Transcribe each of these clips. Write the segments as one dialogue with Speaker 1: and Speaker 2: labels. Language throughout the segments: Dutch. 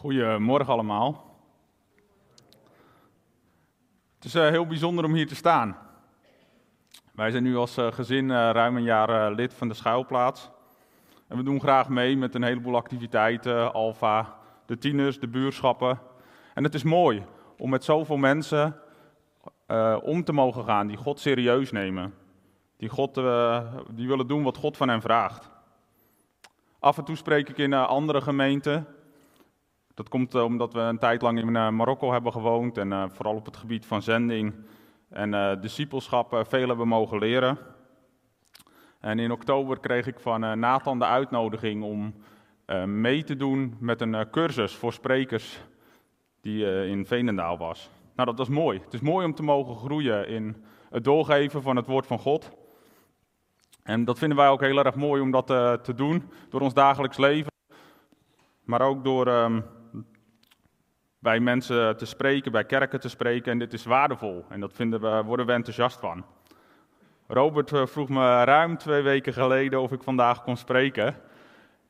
Speaker 1: Goedemorgen allemaal. Het is eh, heel bijzonder om hier te staan. Wij zijn nu als eh, gezin eh, ruim een jaar lid van de schuilplaats. En we doen graag mee met een heleboel activiteiten, Alfa, de tieners, de buurschappen. En het is mooi om met zoveel mensen om te mogen gaan die God serieus nemen. Die, God, die willen doen wat God van hen vraagt. Af en toe spreek ik in andere gemeenten dat komt eh, omdat we een tijd lang in eh, Marokko hebben gewoond en eh, vooral op het gebied van zending en discipelschap veel hebben mogen leren. En in oktober kreeg ik van Nathan de uitnodiging om mee te doen met een cursus voor sprekers die in Veenendaal was. Nou, dat was mooi. Het is mooi om te mogen groeien in het doorgeven van het woord van God. En dat vinden wij ook heel erg mooi om dat te doen door ons dagelijks leven, maar ook door ehm, bij mensen te spreken, bij kerken te spreken. En dit is waardevol en dat vinden we, worden we enthousiast van. Robert eh, vroeg me ruim twee weken geleden of ik vandaag kon spreken.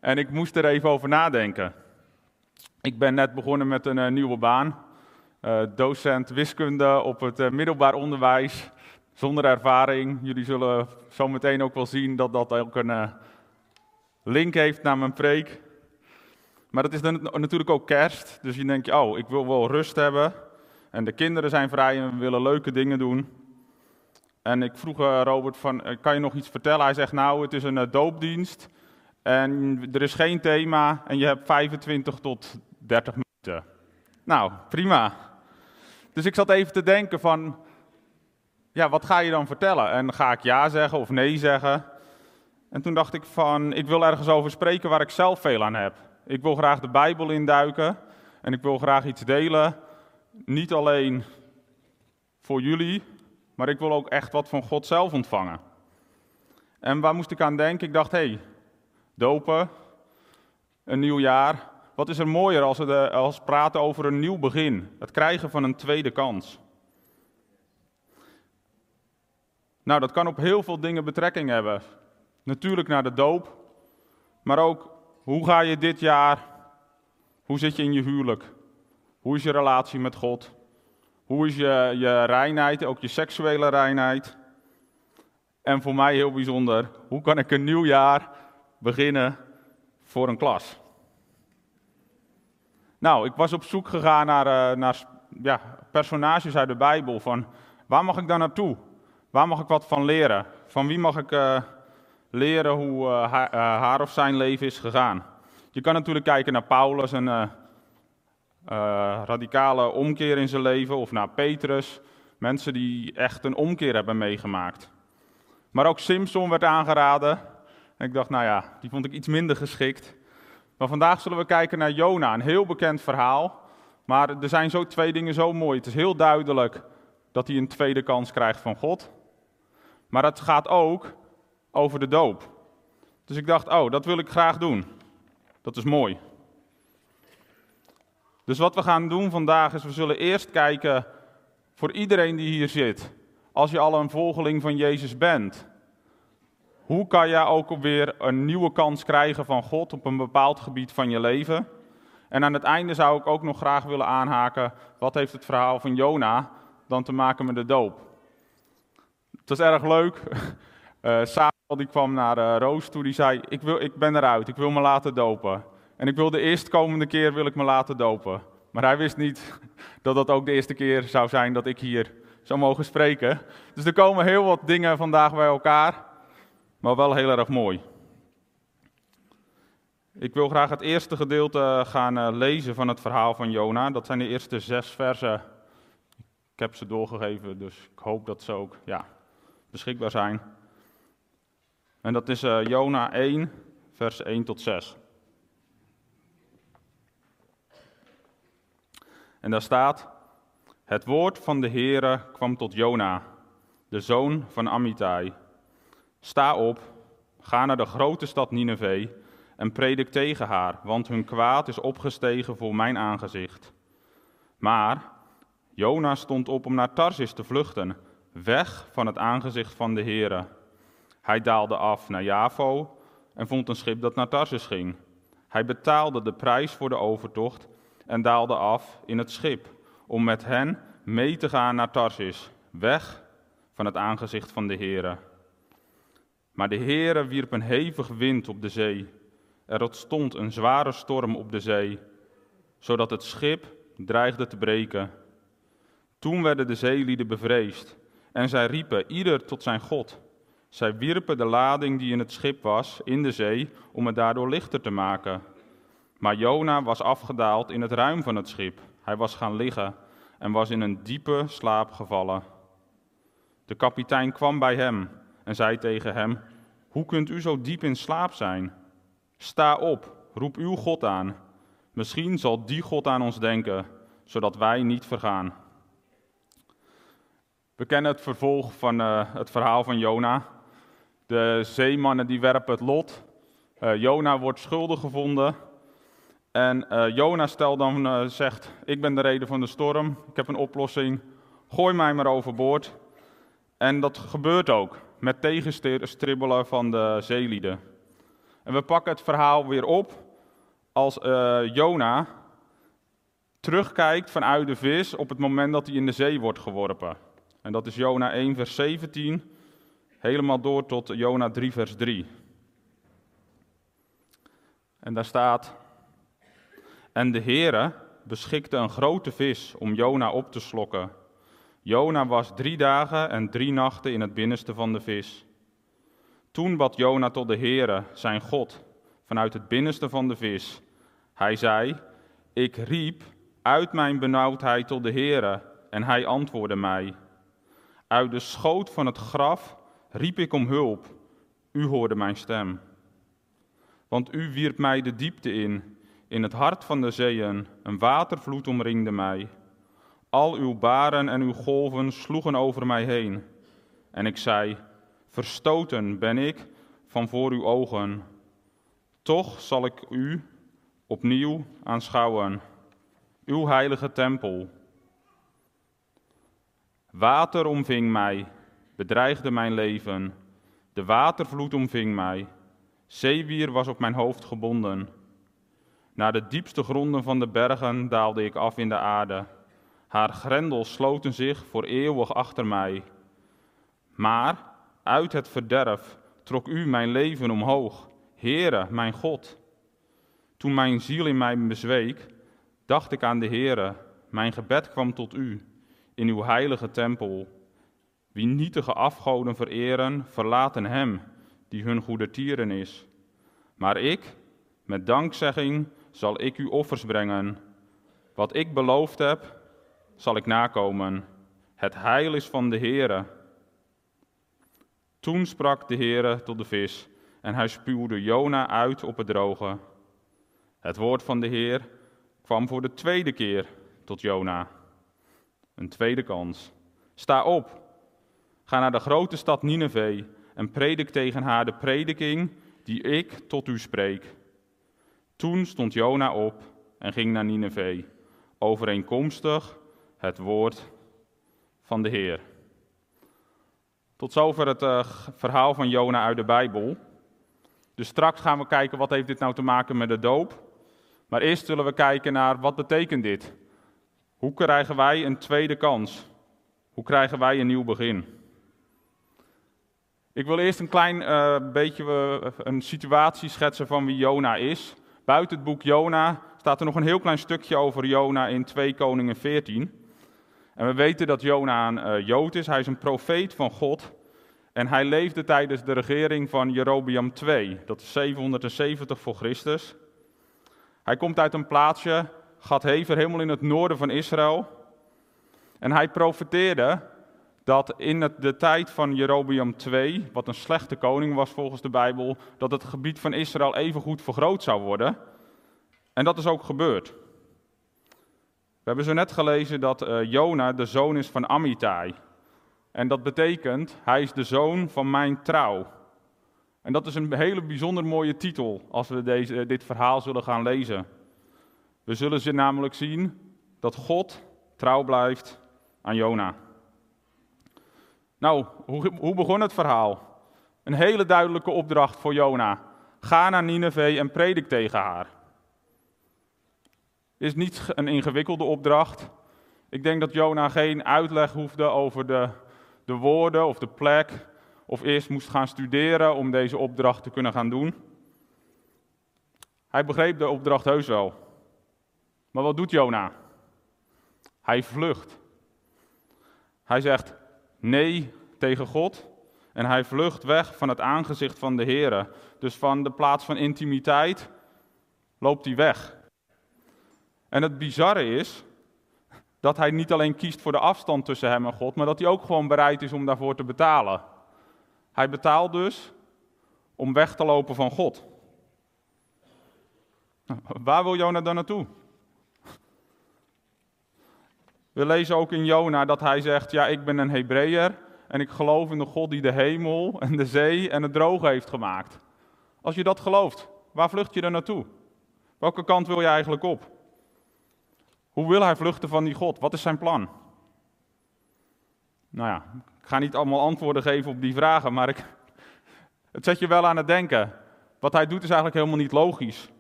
Speaker 1: En ik moest er even over nadenken. Ik ben net begonnen met een uh, nieuwe baan. Uh, docent wiskunde op het middelbaar onderwijs. Zonder ervaring. Jullie zullen zo meteen ook wel zien dat dat ook een link heeft naar mijn preek. Maar het is dan natuurlijk ook kerst, dus je denkt, oh, ik wil wel rust hebben. En de kinderen zijn vrij en we willen leuke dingen doen. En ik vroeg uh, Robert van, eh, kan je nog iets vertellen? Hij zegt, nou, het is een uh, doopdienst en er is geen thema en je hebt 25 tot 30 minuten. Nou, prima. Dus ik zat even te denken van, ja, wat ga je dan vertellen? En ga ik ja zeggen of nee zeggen? En toen dacht ik van, ik wil ergens over spreken waar ik zelf veel aan heb. Ik wil graag de Bijbel induiken en ik wil graag iets delen. Niet alleen voor jullie, maar ik wil ook echt wat van God zelf ontvangen. En waar moest ik aan denken? Ik dacht, hé, hey, dopen, een nieuw jaar. Wat is er mooier als we als praten over een nieuw begin? Het krijgen van een tweede kans. Nou, dat kan op heel veel dingen betrekking hebben. Natuurlijk naar de doop, maar ook hoe ga je dit jaar? Hoe zit je in je huwelijk? Hoe is je relatie met God? Hoe is je, je reinheid, ook je seksuele reinheid? En voor mij heel bijzonder, hoe kan ik een nieuw jaar beginnen voor een klas? Nou, ik was op zoek gegaan naar, uh, naar ja, personages uit de Bijbel. Van waar mag ik dan naartoe? Waar mag ik wat van leren? Van wie mag ik uh, leren hoe uh, haar, of zijn leven is gegaan. Je kan natuurlijk kijken naar Paulus en uh, radicale omkeer in zijn leven, of naar Petrus, mensen die echt een omkeer hebben meegemaakt. Maar ook Simpson werd aangeraden. En ik dacht, nou ja, die vond ik iets minder geschikt. Maar vandaag zullen we kijken naar Jona, een heel bekend verhaal. Maar er zijn zo twee dingen zo mooi. Het is heel duidelijk dat hij een tweede kans krijgt van God. Maar het gaat ook over de doop. Dus ik dacht, oh, dat wil ik graag doen. Dat is mooi. Dus wat we gaan doen vandaag is, we zullen eerst kijken voor iedereen die hier zit. Als je al een volgeling van Jezus bent, hoe kan jij ook weer een nieuwe kans krijgen van God op een bepaald gebied van je leven? En aan het einde zou ik ook nog graag willen aanhaken, wat heeft het verhaal van Jona dan te maken met de doop? Het is erg leuk. Uh, die kwam naar uh, Roos toe, die zei, ik, wil, ik ben eruit, ik wil me laten dopen. En ik wil de eerstkomende keer wil ik me laten dopen. Maar hij wist niet dat dat ook de eerste keer zou zijn dat ik hier zou mogen spreken. Dus er komen heel wat dingen vandaag bij elkaar, maar wel heel erg mooi. Ik wil graag het eerste gedeelte gaan uh, lezen van het verhaal van Jona. Dat zijn de eerste zes versen. Ik heb ze doorgegeven, dus ik hoop dat ze ook ja, beschikbaar zijn. En dat is uh, Jona 1, vers 1 tot 6. En daar staat: Het woord van de Heere kwam tot Jona, de zoon van Amittai. Sta op, ga naar de grote stad Nineveh en predik tegen haar, want hun kwaad is opgestegen voor mijn aangezicht. Maar Jona stond op om naar Tarsis te vluchten, weg van het aangezicht van de Heere. Hij daalde af naar Javo en vond een schip dat naar Tarsus ging. Hij betaalde de prijs voor de overtocht en daalde af in het schip om met hen mee te gaan naar Tarsis, weg van het aangezicht van de Heere. Maar de Heere wierp een hevig wind op de zee. Er ontstond een zware storm op de zee, zodat het schip dreigde te breken. Toen werden de zeelieden bevreesd en zij riepen ieder tot zijn God. Zij wierpen de lading die in het schip was in de zee om het daardoor lichter te maken. Maar Jona was afgedaald in het ruim van het schip. Hij was gaan liggen en was in een diepe slaap gevallen. De kapitein kwam bij hem en zei tegen hem: Hoe kunt u zo diep in slaap zijn? Sta op, roep uw God aan. Misschien zal die God aan ons denken, zodat wij niet vergaan. We kennen het vervolg van uh, het verhaal van Jona. De zeemannen die werpen het lot. Uh, Jona wordt schuldig gevonden. En uh, Jona stelt dan, zegt, ik ben de reden van de storm, ik heb een oplossing, gooi mij maar overboord. En dat gebeurt ook, met tegenstribbelen van de zeelieden. En we pakken het verhaal weer op als Jona terugkijkt vanuit de vis op het moment dat hij in de zee wordt geworpen. En dat is Jona 1, vers 17, helemaal door tot Jona 3, vers 3. En daar staat: En de Heere beschikte een grote vis om Jona op te slokken. Jona was drie dagen en drie nachten in het binnenste van de vis. Toen bad Jona tot de Heere, zijn God, vanuit het binnenste van de vis. Hij zei: Ik riep uit mijn benauwdheid tot de Heere, en hij antwoordde mij. Uit de schoot van het graf riep ik om hulp. U hoorde mijn stem. Want u wierp mij de diepte in, in het hart van de zeeën, een watervloed omringde mij. Al uw baren en uw golven sloegen over mij heen. En ik zei: Verstoten ben ik van voor uw ogen. Toch zal ik u opnieuw aanschouwen, uw heilige tempel. Water omving mij, bedreigde mijn leven. De watervloed omving mij. Zeewier was op mijn hoofd gebonden. Naar de diepste gronden van de bergen daalde ik af in de aarde. Haar grendels sloten zich voor eeuwig achter mij. Maar uit het verderf trok u mijn leven omhoog, Heere, mijn God. Toen mijn ziel in mij bezweek, dacht ik aan de Heere. Mijn gebed kwam tot u in uw heilige tempel. Wie nietige afgoden vereren, verlaten hem die hun goede tieren is. Maar ik, met dankzegging, zal ik u offers brengen. Wat ik beloofd heb, zal ik nakomen. Het heil is van de Heere. Toen sprak de Heere tot de vis, en hij spuwde Jona uit op het droge. Het woord van de Heer kwam voor de tweede keer tot Jona. Een tweede kans. Sta op, ga naar de grote stad Nineveh en predik tegen haar de prediking die ik tot u spreek. Toen stond Jona op en ging naar Nineveh, overeenkomstig het woord van de Heer. Tot zover het uh, verhaal van Jona uit de Bijbel. Dus straks gaan we kijken wat heeft dit nou te maken met de doop. Maar eerst zullen we kijken naar wat betekent dit? Hoe krijgen wij een tweede kans? Hoe krijgen wij een nieuw begin? Ik wil eerst een klein uh, beetje uh, een situatie schetsen van wie Jona is. Buiten het boek Jona staat er nog een heel klein stukje over Jona in 2 Koningen 14. En we weten dat Jona een uh, Jood is, hij is een profeet van God. En hij leefde tijdens de regering van Jerobiam II, dat is 770 voor Christus. Hij komt uit een plaatsje, Gadhever, helemaal in het noorden van Israël. En hij profeteerde dat in de tijd van Jerobiam II, wat een slechte koning was volgens de Bijbel, dat het gebied van Israël evengoed vergroot zou worden. En dat is ook gebeurd. We hebben zo net gelezen dat uh, Jona de zoon is van Amitai. En dat betekent, hij is de zoon van mijn trouw. En dat is een hele bijzonder mooie titel als we deze, dit verhaal zullen gaan lezen. We zullen ze namelijk zien dat God trouw blijft aan Jona. Nou, hoe, hoe begon het verhaal? Een hele duidelijke opdracht voor Jona. Ga naar Nineveh en predik tegen haar. is niet een ingewikkelde opdracht. Ik denk dat Jona geen uitleg hoefde over de, de woorden of de plek, of eerst moest gaan studeren om deze opdracht te kunnen gaan doen. Hij begreep de opdracht heus wel. Maar wat doet Jona? Hij vlucht. Hij zegt nee tegen God en hij vlucht weg van het aangezicht van de Heer. Dus van de plaats van intimiteit loopt hij weg. En het bizarre is dat hij niet alleen kiest voor de afstand tussen hem en God, maar dat hij ook gewoon bereid is om daarvoor te betalen. Hij betaalt dus om weg te lopen van God. Waar wil Jona dan naartoe? We lezen ook in Jona dat hij zegt: Ja, ik ben een Hebreeër en ik geloof in de God die de hemel en de zee en het droge heeft gemaakt. Als je dat gelooft, waar vlucht je dan naartoe? Welke kant wil je eigenlijk op? Hoe wil hij vluchten van die God? Wat is zijn plan? Nou ja, ik ga niet allemaal antwoorden geven op die vragen, maar ik, het zet je wel aan het denken. Wat hij doet is eigenlijk helemaal niet logisch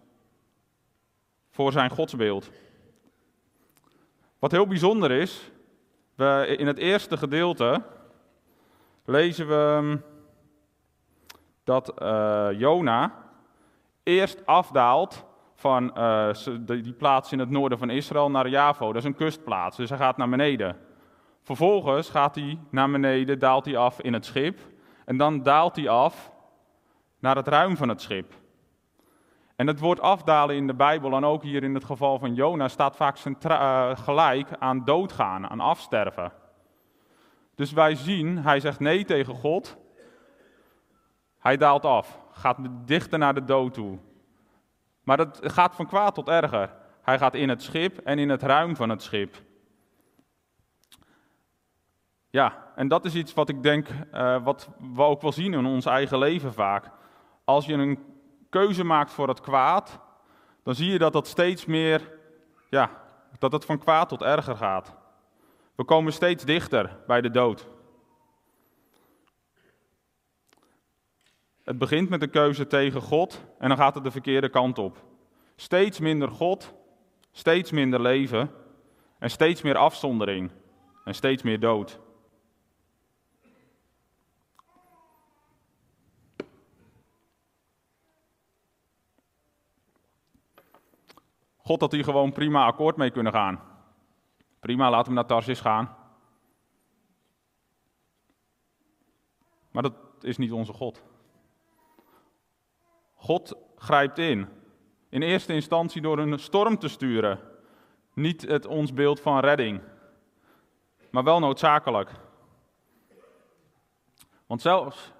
Speaker 1: voor zijn godsbeeld. Wat heel bijzonder is, we, in het eerste gedeelte lezen we hm, dat uh, Jona eerst afdaalt van uh, die plaats in het noorden van Israël naar Javo. Dat is een kustplaats, dus hij gaat naar beneden. Vervolgens gaat hij naar beneden, daalt hij af in het schip. En dan daalt hij af naar het ruim van het schip. En het woord afdalen in de Bijbel, en ook hier in het geval van Jona, staat vaak uh, gelijk aan doodgaan, aan afsterven. Dus wij zien, hij zegt nee tegen God. Hij daalt af, gaat dichter naar de dood toe. Maar het gaat van kwaad tot erger. Hij gaat in het schip en in het ruim van het schip. Ja, en dat is iets wat ik denk, uh, wat we ook wel zien in ons eigen leven vaak. Als je een keuze maakt voor het kwaad, dan zie je dat dat steeds meer, ja, dat het van kwaad tot erger gaat. We komen steeds dichter bij de dood. Het begint met een keuze tegen God en dan gaat het de verkeerde kant op. Steeds minder God, steeds minder leven en steeds meer afzondering en steeds meer dood. God had hier gewoon prima akkoord mee kunnen gaan. Prima, laten we naar Tarsis gaan. Maar dat is niet onze God. God grijpt in. In eerste instantie door een storm te sturen. Niet het ons beeld van redding, maar wel noodzakelijk. Want zelfs,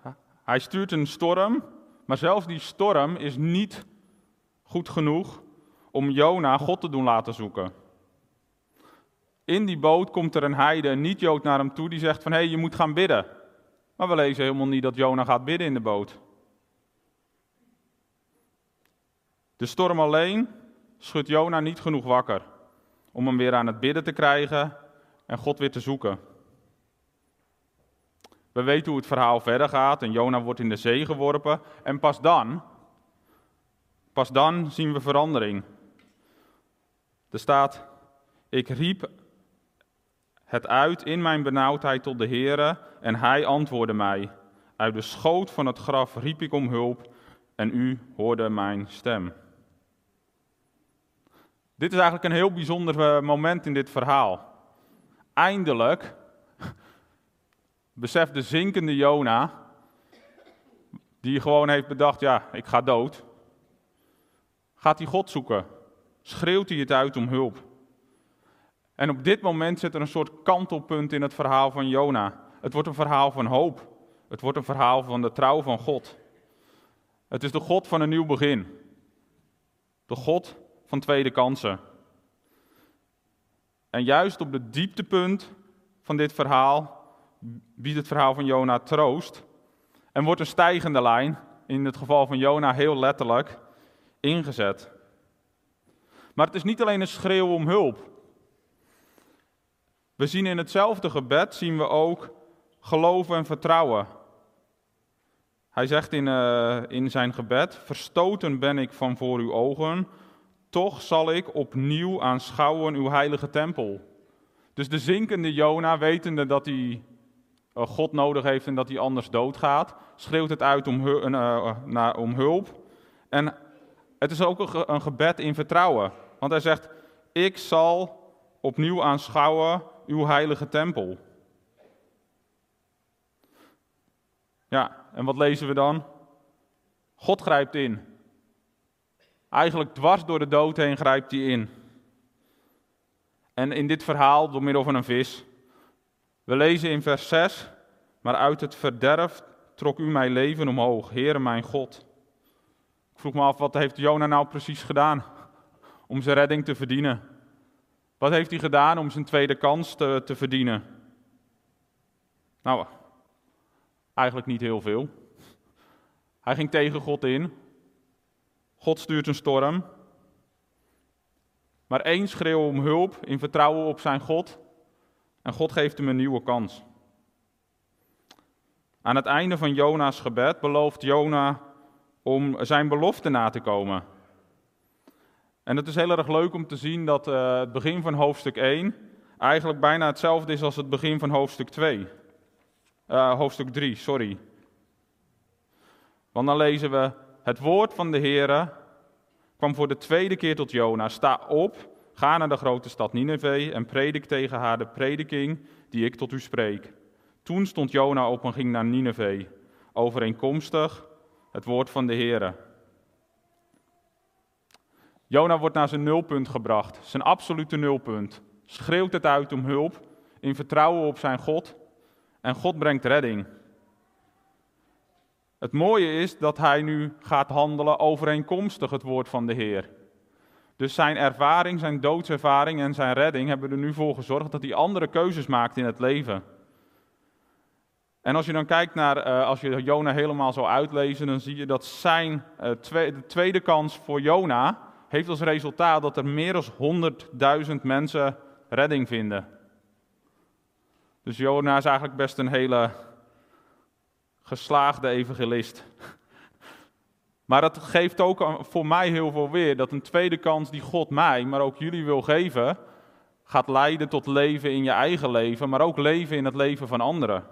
Speaker 1: hij stuurt een storm, maar zelfs die storm is niet goed genoeg om Jona God te doen laten zoeken. In die boot komt er een heide, een niet-Jood, naar hem toe die zegt van hé, hey, je moet gaan bidden. Maar we lezen helemaal niet dat Jona gaat bidden in de boot. De storm alleen schudt Jona niet genoeg wakker om hem weer aan het bidden te krijgen en God weer te zoeken. We weten hoe het verhaal verder gaat en Jona wordt in de zee geworpen en pas dan, pas dan zien we verandering. Er staat, ik riep het uit in mijn benauwdheid tot de Heere en hij antwoordde mij. Uit de schoot van het graf riep ik om hulp en u hoorde mijn stem. Dit is eigenlijk een heel bijzonder eh, moment in dit verhaal. Eindelijk beseft de zinkende Jona, die gewoon heeft bedacht, ja, ik ga dood, gaat hij God zoeken. Schreeuwt hij het uit om hulp. En op dit moment zit er een soort kantelpunt in het verhaal van Jona. Het wordt een verhaal van hoop. Het wordt een verhaal van de trouw van God. Het is de God van een nieuw begin. De God van tweede kansen. En juist op het dieptepunt van dit verhaal biedt het verhaal van Jona troost. En wordt een stijgende lijn, in het geval van Jona heel letterlijk, ingezet. Maar het is niet alleen een schreeuw om hulp. We zien in hetzelfde gebed zien we ook geloven en vertrouwen. Hij zegt in, uh, in zijn gebed: Verstoten ben ik van voor uw ogen. toch zal ik opnieuw aanschouwen uw heilige tempel. Dus de zinkende Jona, wetende dat hij eh, God nodig heeft en dat hij anders doodgaat, schreeuwt het uit om, uh, om hulp. En het is ook een gebed in vertrouwen. Want hij zegt, ik zal opnieuw aanschouwen uw heilige tempel. Ja, en wat lezen we dan? God grijpt in. Eigenlijk dwars door de dood heen grijpt hij in. En in dit verhaal door middel van een vis. We lezen in vers 6, maar uit het verderf trok u mijn leven omhoog, Heere mijn God. Ik vroeg me af, wat heeft Jona nou precies gedaan om zijn redding te verdienen? Wat heeft hij gedaan om zijn tweede kans te, te verdienen? Nou, eigenlijk niet heel veel. Hij ging tegen God in. God stuurt een storm. Maar één schreeuw om hulp in vertrouwen op zijn God. En God geeft hem een nieuwe kans. Aan het einde van Jona's gebed belooft Jona om zijn belofte na te komen. En het is heel erg leuk om te zien dat uh, het begin van hoofdstuk 1 eigenlijk bijna hetzelfde is als het begin van hoofdstuk 2. Uh, eh, hoofdstuk 3, sorry. Want dan lezen we, het woord van de Heere kwam voor de tweede keer tot Jona. Sta op, ga naar de grote stad Nineveh en predik tegen haar de prediking die ik tot u spreek. Toen stond Jona op en ging naar Nineveh, overeenkomstig het woord van de Heere. Jona wordt naar zijn nulpunt gebracht, zijn absolute nulpunt. Schreeuwt het uit om hulp, in vertrouwen op zijn God. En God brengt redding. Het mooie is dat hij nu gaat handelen overeenkomstig het woord van de Heer. Dus zijn ervaring, zijn doodservaring en zijn redding hebben er nu voor gezorgd dat hij andere keuzes maakt in het leven. En als je dan kijkt naar, uh, als je Jona helemaal zou uitlezen, dan zie je dat zijn uh, de tweede kans voor Jona heeft als resultaat dat er meer dan 100.000 mensen redding vinden. Dus Jona is eigenlijk best een hele geslaagde evangelist. Maar dat geeft ook voor mij heel veel weer. Dat een tweede kans die God mij, maar ook jullie wil geven, gaat leiden tot leven in je eigen leven, maar ook leven in het leven van anderen.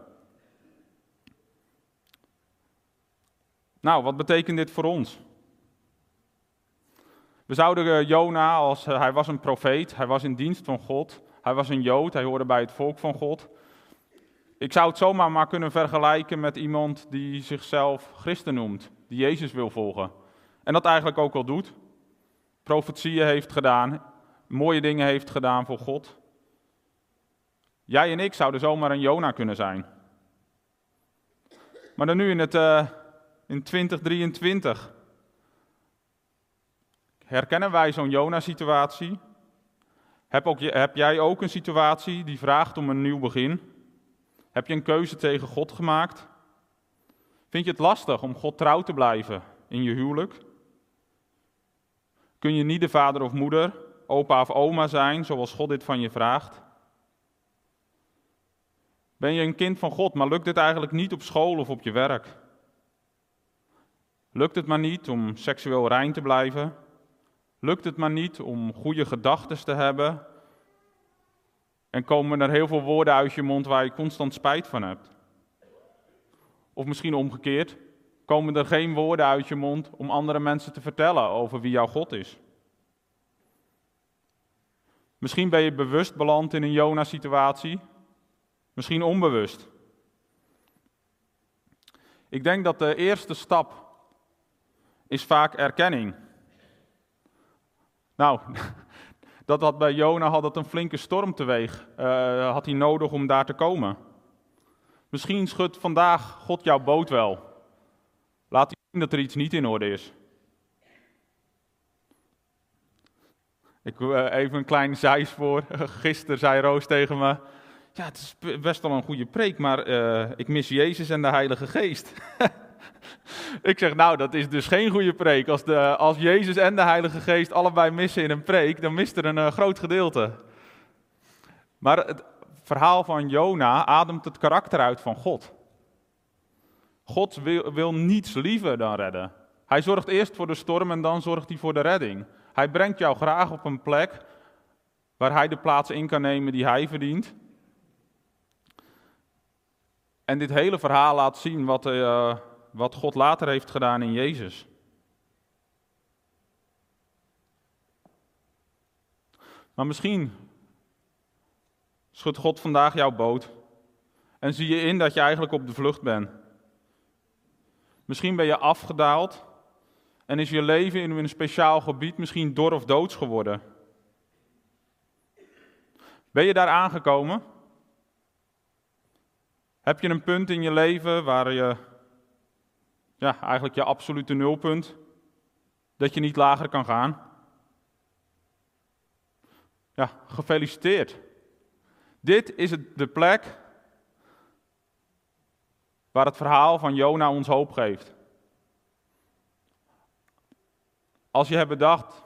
Speaker 1: Nou, wat betekent dit voor ons? We zouden eh, Jona, als eh, hij was een profeet, hij was in dienst van God, hij was een Jood, hij hoorde bij het volk van God. Ik zou het zomaar maar kunnen vergelijken met iemand die zichzelf christen noemt, die Jezus wil volgen. En dat eigenlijk ook al doet. Profetieën heeft gedaan, mooie dingen heeft gedaan voor God. Jij en ik zouden zomaar een Jona kunnen zijn. Maar dan nu in, het, uh, in 2023. Herkennen wij zo'n Jona-situatie? Heb, heb jij ook een situatie die vraagt om een nieuw begin? Heb je een keuze tegen God gemaakt? Vind je het lastig om God trouw te blijven in je huwelijk? Kun je niet de vader of moeder, opa of oma zijn zoals God dit van je vraagt? Ben je een kind van God, maar lukt dit eigenlijk niet op school of op je werk? Lukt het maar niet om seksueel rein te blijven? Lukt het maar niet om goede gedachten te hebben? En komen er heel veel woorden uit je mond waar je constant spijt van hebt? Of misschien omgekeerd, komen er geen woorden uit je mond om andere mensen te vertellen over wie jouw God is? Misschien ben je bewust beland in een Jona-situatie, misschien onbewust. Ik denk dat de eerste stap is vaak erkenning. Nou, dat had bij Jona had het een flinke storm teweeg. Uh, had hij nodig om daar te komen. Misschien schudt vandaag God jouw boot wel. Laat hij zien dat er iets niet in orde is. Ik uh, even een klein zijspoor. Gisteren zei Roos tegen me: Ja, het is best wel een goede preek, maar uh, ik mis Jezus en de Heilige Geest. ik zeg, nou, dat is dus geen goede preek. Als, de, als Jezus en de Heilige Geest allebei missen in een preek, dan mist er een uh, groot gedeelte. Maar het verhaal van Jona ademt het karakter uit van God. God wil, wil niets liever dan redden. Hij zorgt eerst voor de storm en dan zorgt hij voor de redding. Hij brengt jou graag op een plek waar hij de plaats in kan nemen die hij verdient. En dit hele verhaal laat zien wat, uh, wat God later heeft gedaan in Jezus. Maar misschien schudt God vandaag jouw boot en zie je in dat je eigenlijk op de vlucht bent. Misschien ben je afgedaald en is je leven in een speciaal gebied misschien dor of doods geworden. Ben je daar aangekomen? Heb je een punt in je leven waar je, ja, eigenlijk je absolute nulpunt, dat je niet lager kan gaan? Ja, gefeliciteerd. Dit is de plek waar het verhaal van Jona ons hoop geeft. Als je hebt bedacht,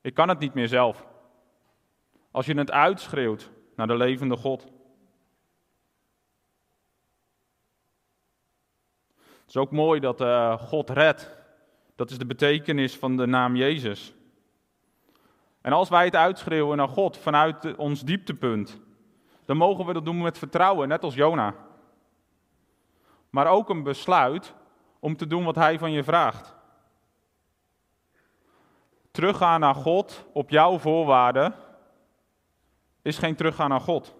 Speaker 1: ik kan het niet meer zelf. Als je het uitschreeuwt naar de levende God. Het is ook mooi dat uh, God redt. Dat is de betekenis van de naam Jezus. En als wij het uitschreeuwen naar God vanuit ons dieptepunt, dan mogen we dat doen met vertrouwen, net als Jona. Maar ook een besluit om te doen wat Hij van je vraagt. Teruggaan naar God op jouw voorwaarden is geen teruggaan naar God.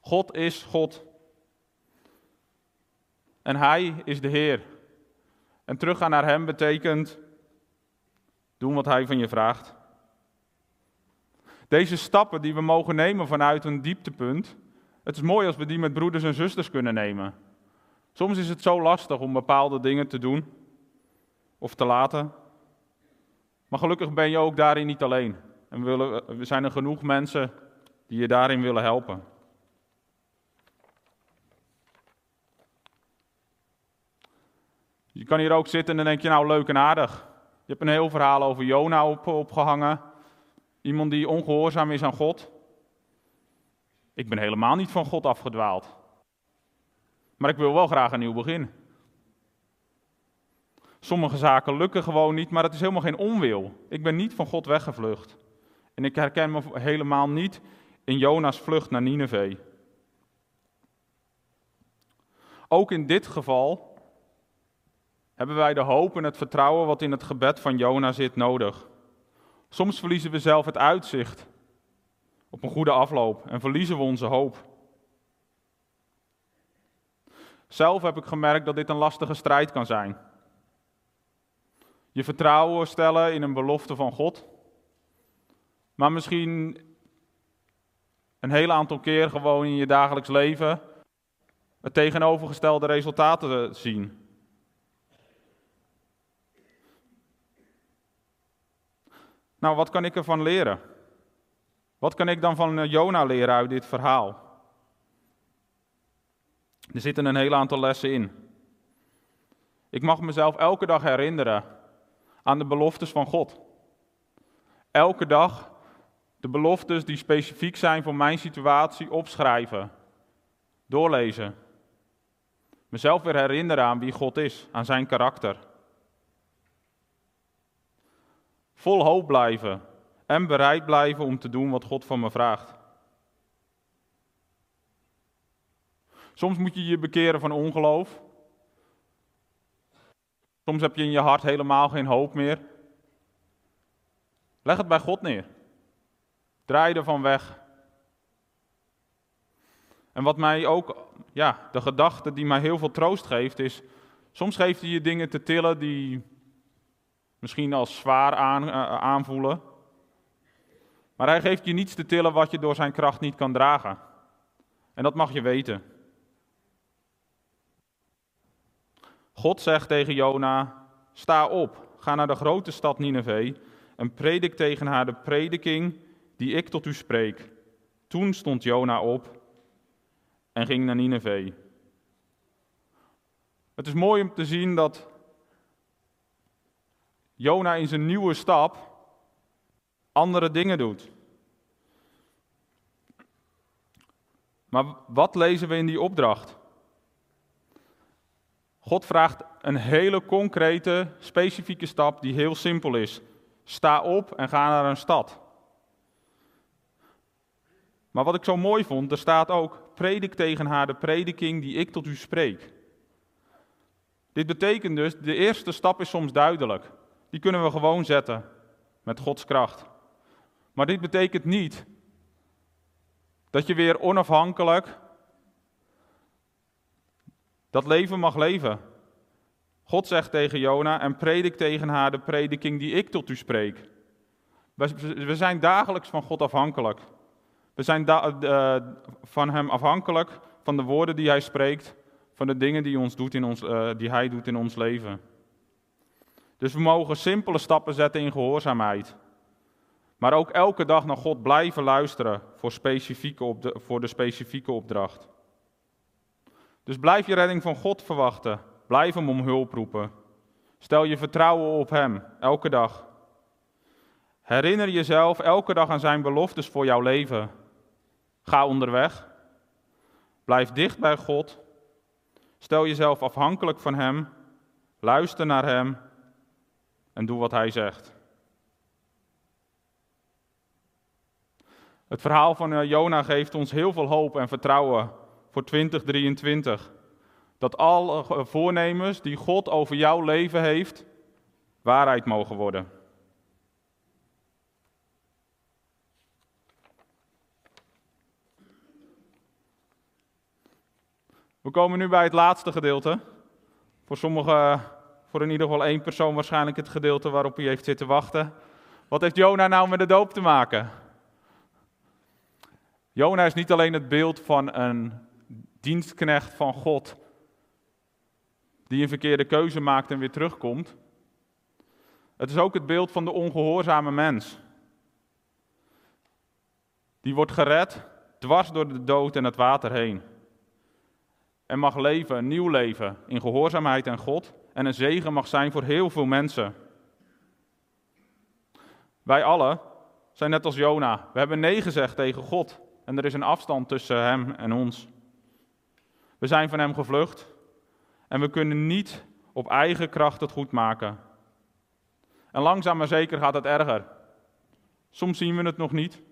Speaker 1: God is God. En Hij is de Heer. En teruggaan naar Hem betekent doen wat Hij van je vraagt. Deze stappen die we mogen nemen vanuit een dieptepunt, het is mooi als we die met broeders en zusters kunnen nemen. Soms is het zo lastig om bepaalde dingen te doen of te laten. Maar gelukkig ben je ook daarin niet alleen. En we, we zijn er genoeg mensen die je daarin willen helpen. Je kan hier ook zitten en dan denk je, nou leuk en aardig. Je hebt een heel verhaal over Jona op, opgehangen. Iemand die ongehoorzaam is aan God. Ik ben helemaal niet van God afgedwaald. Maar ik wil wel graag een nieuw begin. Sommige zaken lukken gewoon niet, maar het is helemaal geen onwil. Ik ben niet van God weggevlucht. En ik herken me helemaal niet in Jona's vlucht naar Nineveh. Ook in dit geval hebben wij de hoop en het vertrouwen wat in het gebed van Jona zit nodig. Soms verliezen we zelf het uitzicht op een goede afloop en verliezen we onze hoop. Zelf heb ik gemerkt dat dit een lastige strijd kan zijn. Je vertrouwen stellen in een belofte van God, maar misschien een heel aantal keer gewoon in je dagelijks leven het tegenovergestelde resultaten zien. Nou, wat kan ik ervan leren? Wat kan ik dan van eh, Jona leren uit dit verhaal? Er zitten een heel aantal lessen in. Ik mag mezelf elke dag herinneren aan de beloftes van God. Elke dag de beloftes die specifiek zijn voor mijn situatie opschrijven, doorlezen. Mezelf weer herinneren aan wie God is, aan zijn karakter. Vol hoop blijven en bereid blijven om te doen wat God van me vraagt. Soms moet je je bekeren van ongeloof. Soms heb je in je hart helemaal geen hoop meer. Leg het bij God neer. Draai ervan weg. En wat mij ook, ja, de gedachte die mij heel veel troost geeft, is: soms geeft hij je dingen te tillen die misschien als zwaar aan, uh, aanvoelen. Maar hij geeft je niets te tillen wat je door zijn kracht niet kan dragen. En dat mag je weten. God zegt tegen Jona: Sta op, ga naar de grote stad Nineveh en predik tegen haar de prediking die ik tot u spreek. Toen stond Jona op en ging naar Nineveh. Het is mooi om te zien dat Jona in zijn nieuwe stap andere dingen doet. Maar wat lezen we in die opdracht? God vraagt een hele concrete, specifieke stap die heel simpel is. Sta op en ga naar een stad. Maar wat ik zo mooi vond, er staat ook: predik tegen haar de prediking die ik tot u spreek. Dit betekent dus, de eerste stap is soms duidelijk. Die kunnen we gewoon zetten met Gods kracht. Maar dit betekent niet dat je weer onafhankelijk dat leven mag leven. God zegt tegen Jona en predik tegen haar de prediking die ik tot u spreek. We zijn dagelijks van God afhankelijk. We zijn uh, van Hem afhankelijk, van de woorden die Hij spreekt, van de dingen die, ons doet in ons, uh, die Hij doet in ons leven. Dus we mogen simpele stappen zetten in gehoorzaamheid. Maar ook elke dag naar God blijven luisteren voor, specifieke op de, voor de specifieke opdracht. Dus blijf je redding van God verwachten. Blijf Hem om hulp roepen. Stel je vertrouwen op Hem, elke dag. Herinner jezelf elke dag aan Zijn beloftes voor jouw leven. Ga onderweg. Blijf dicht bij God. Stel jezelf afhankelijk van Hem. Luister naar Hem. En doe wat Hij zegt. Het verhaal van eh, Jona geeft ons heel veel hoop en vertrouwen voor 2023. Dat alle eh, voornemens die God over jouw leven heeft, waarheid mogen worden. We komen nu bij het laatste gedeelte. Voor sommigen, voor in ieder geval één persoon waarschijnlijk het gedeelte waarop hij heeft zitten wachten. Wat heeft Jona nou met de doop te maken? Jona is niet alleen het beeld van een dienstknecht van God, die een verkeerde keuze maakt en weer terugkomt. Het is ook het beeld van de ongehoorzame mens. Die wordt gered dwars door de dood en het water heen. En mag leven, een nieuw leven, in gehoorzaamheid aan God. En een zegen mag zijn voor heel veel mensen. Wij allen zijn net als Jona. We hebben nee gezegd tegen God. En er is een afstand tussen hem en ons. We zijn van hem gevlucht. En we kunnen niet op eigen kracht het goed maken. En langzaam maar zeker gaat het erger. Soms zien we het nog niet.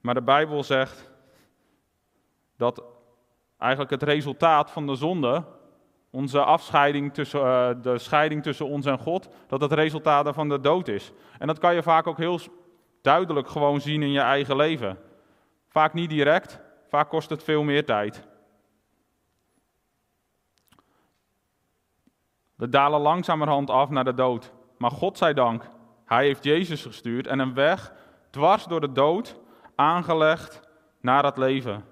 Speaker 1: Maar de Bijbel zegt dat eigenlijk het resultaat van de zonde, onze afscheiding tussen, uh, de scheiding tussen ons en God, dat het resultaat daarvan de dood is. En dat kan je vaak ook heel duidelijk gewoon zien in je eigen leven. Vaak niet direct, vaak kost het veel meer tijd. We dalen langzamerhand af naar de dood. Maar God zij dank, Hij heeft Jezus gestuurd en een weg dwars door de dood aangelegd naar het leven.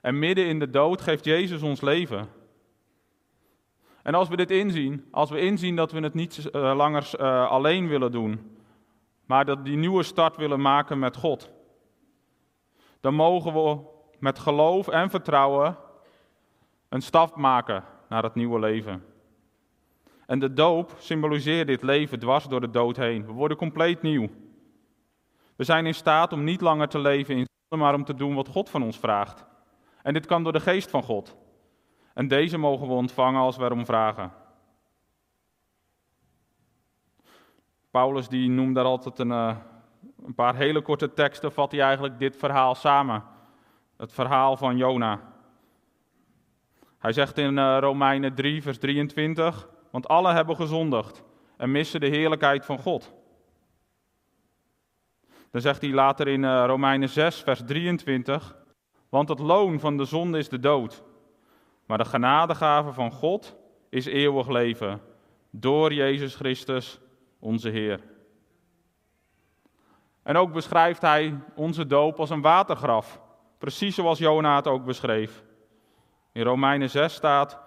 Speaker 1: En midden in de dood geeft Jezus ons leven. En als we dit inzien, als we inzien dat we het niet uh, langer uh, alleen willen doen, maar dat die nieuwe start willen maken met God, dan mogen we met geloof en vertrouwen een stap maken naar het nieuwe leven. En de doop symboliseert dit leven dwars door de dood heen. We worden compleet nieuw. We zijn in staat om niet langer te leven in zonde, maar om te doen wat God van ons vraagt. En dit kan door de geest van God. En deze mogen we ontvangen als we erom vragen. Paulus die noemt daar altijd een, uh, een paar hele korte teksten, vat hij eigenlijk dit verhaal samen. Het verhaal van Jona. Hij zegt in uh, Romeinen 3, vers 23, want alle hebben gezondigd en missen de heerlijkheid van God. Dan zegt hij later in uh, Romeinen 6, vers 23, want het loon van de zonde is de dood. Maar de genadegave van God is eeuwig leven. Door Jezus Christus, onze Heer. En ook beschrijft hij onze doop als een watergraf. Precies zoals Jona het ook beschreef. In Romeinen 6 staat: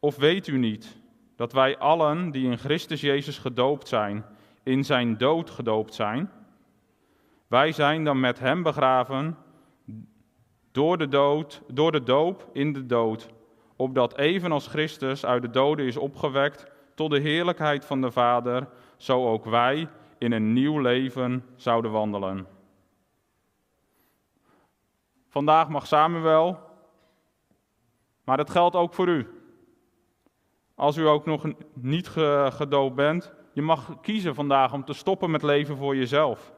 Speaker 1: Of weet u niet dat wij allen die in Christus Jezus gedoopt zijn, in zijn dood gedoopt zijn? Wij zijn dan met hem begraven door de, dood, door de doop in de dood, opdat evenals Christus uit de doden is opgewekt tot de heerlijkheid van de Vader, zo ook wij in een nieuw leven zouden wandelen. Vandaag mag Samuel, maar dat geldt ook voor u. als u ook nog niet gedoopt bent, je mag kiezen vandaag om te stoppen met leven voor jezelf.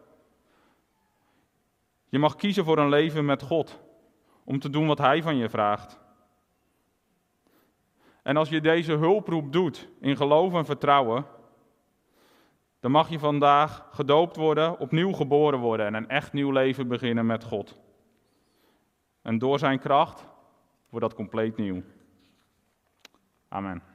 Speaker 1: Je mag kiezen voor een leven met God, om te doen wat Hij van je vraagt. En als je deze hulproep doet in geloof en vertrouwen, dan mag je vandaag gedoopt worden, opnieuw geboren worden en een echt nieuw leven beginnen met God. En door Zijn kracht wordt dat compleet nieuw. Amen.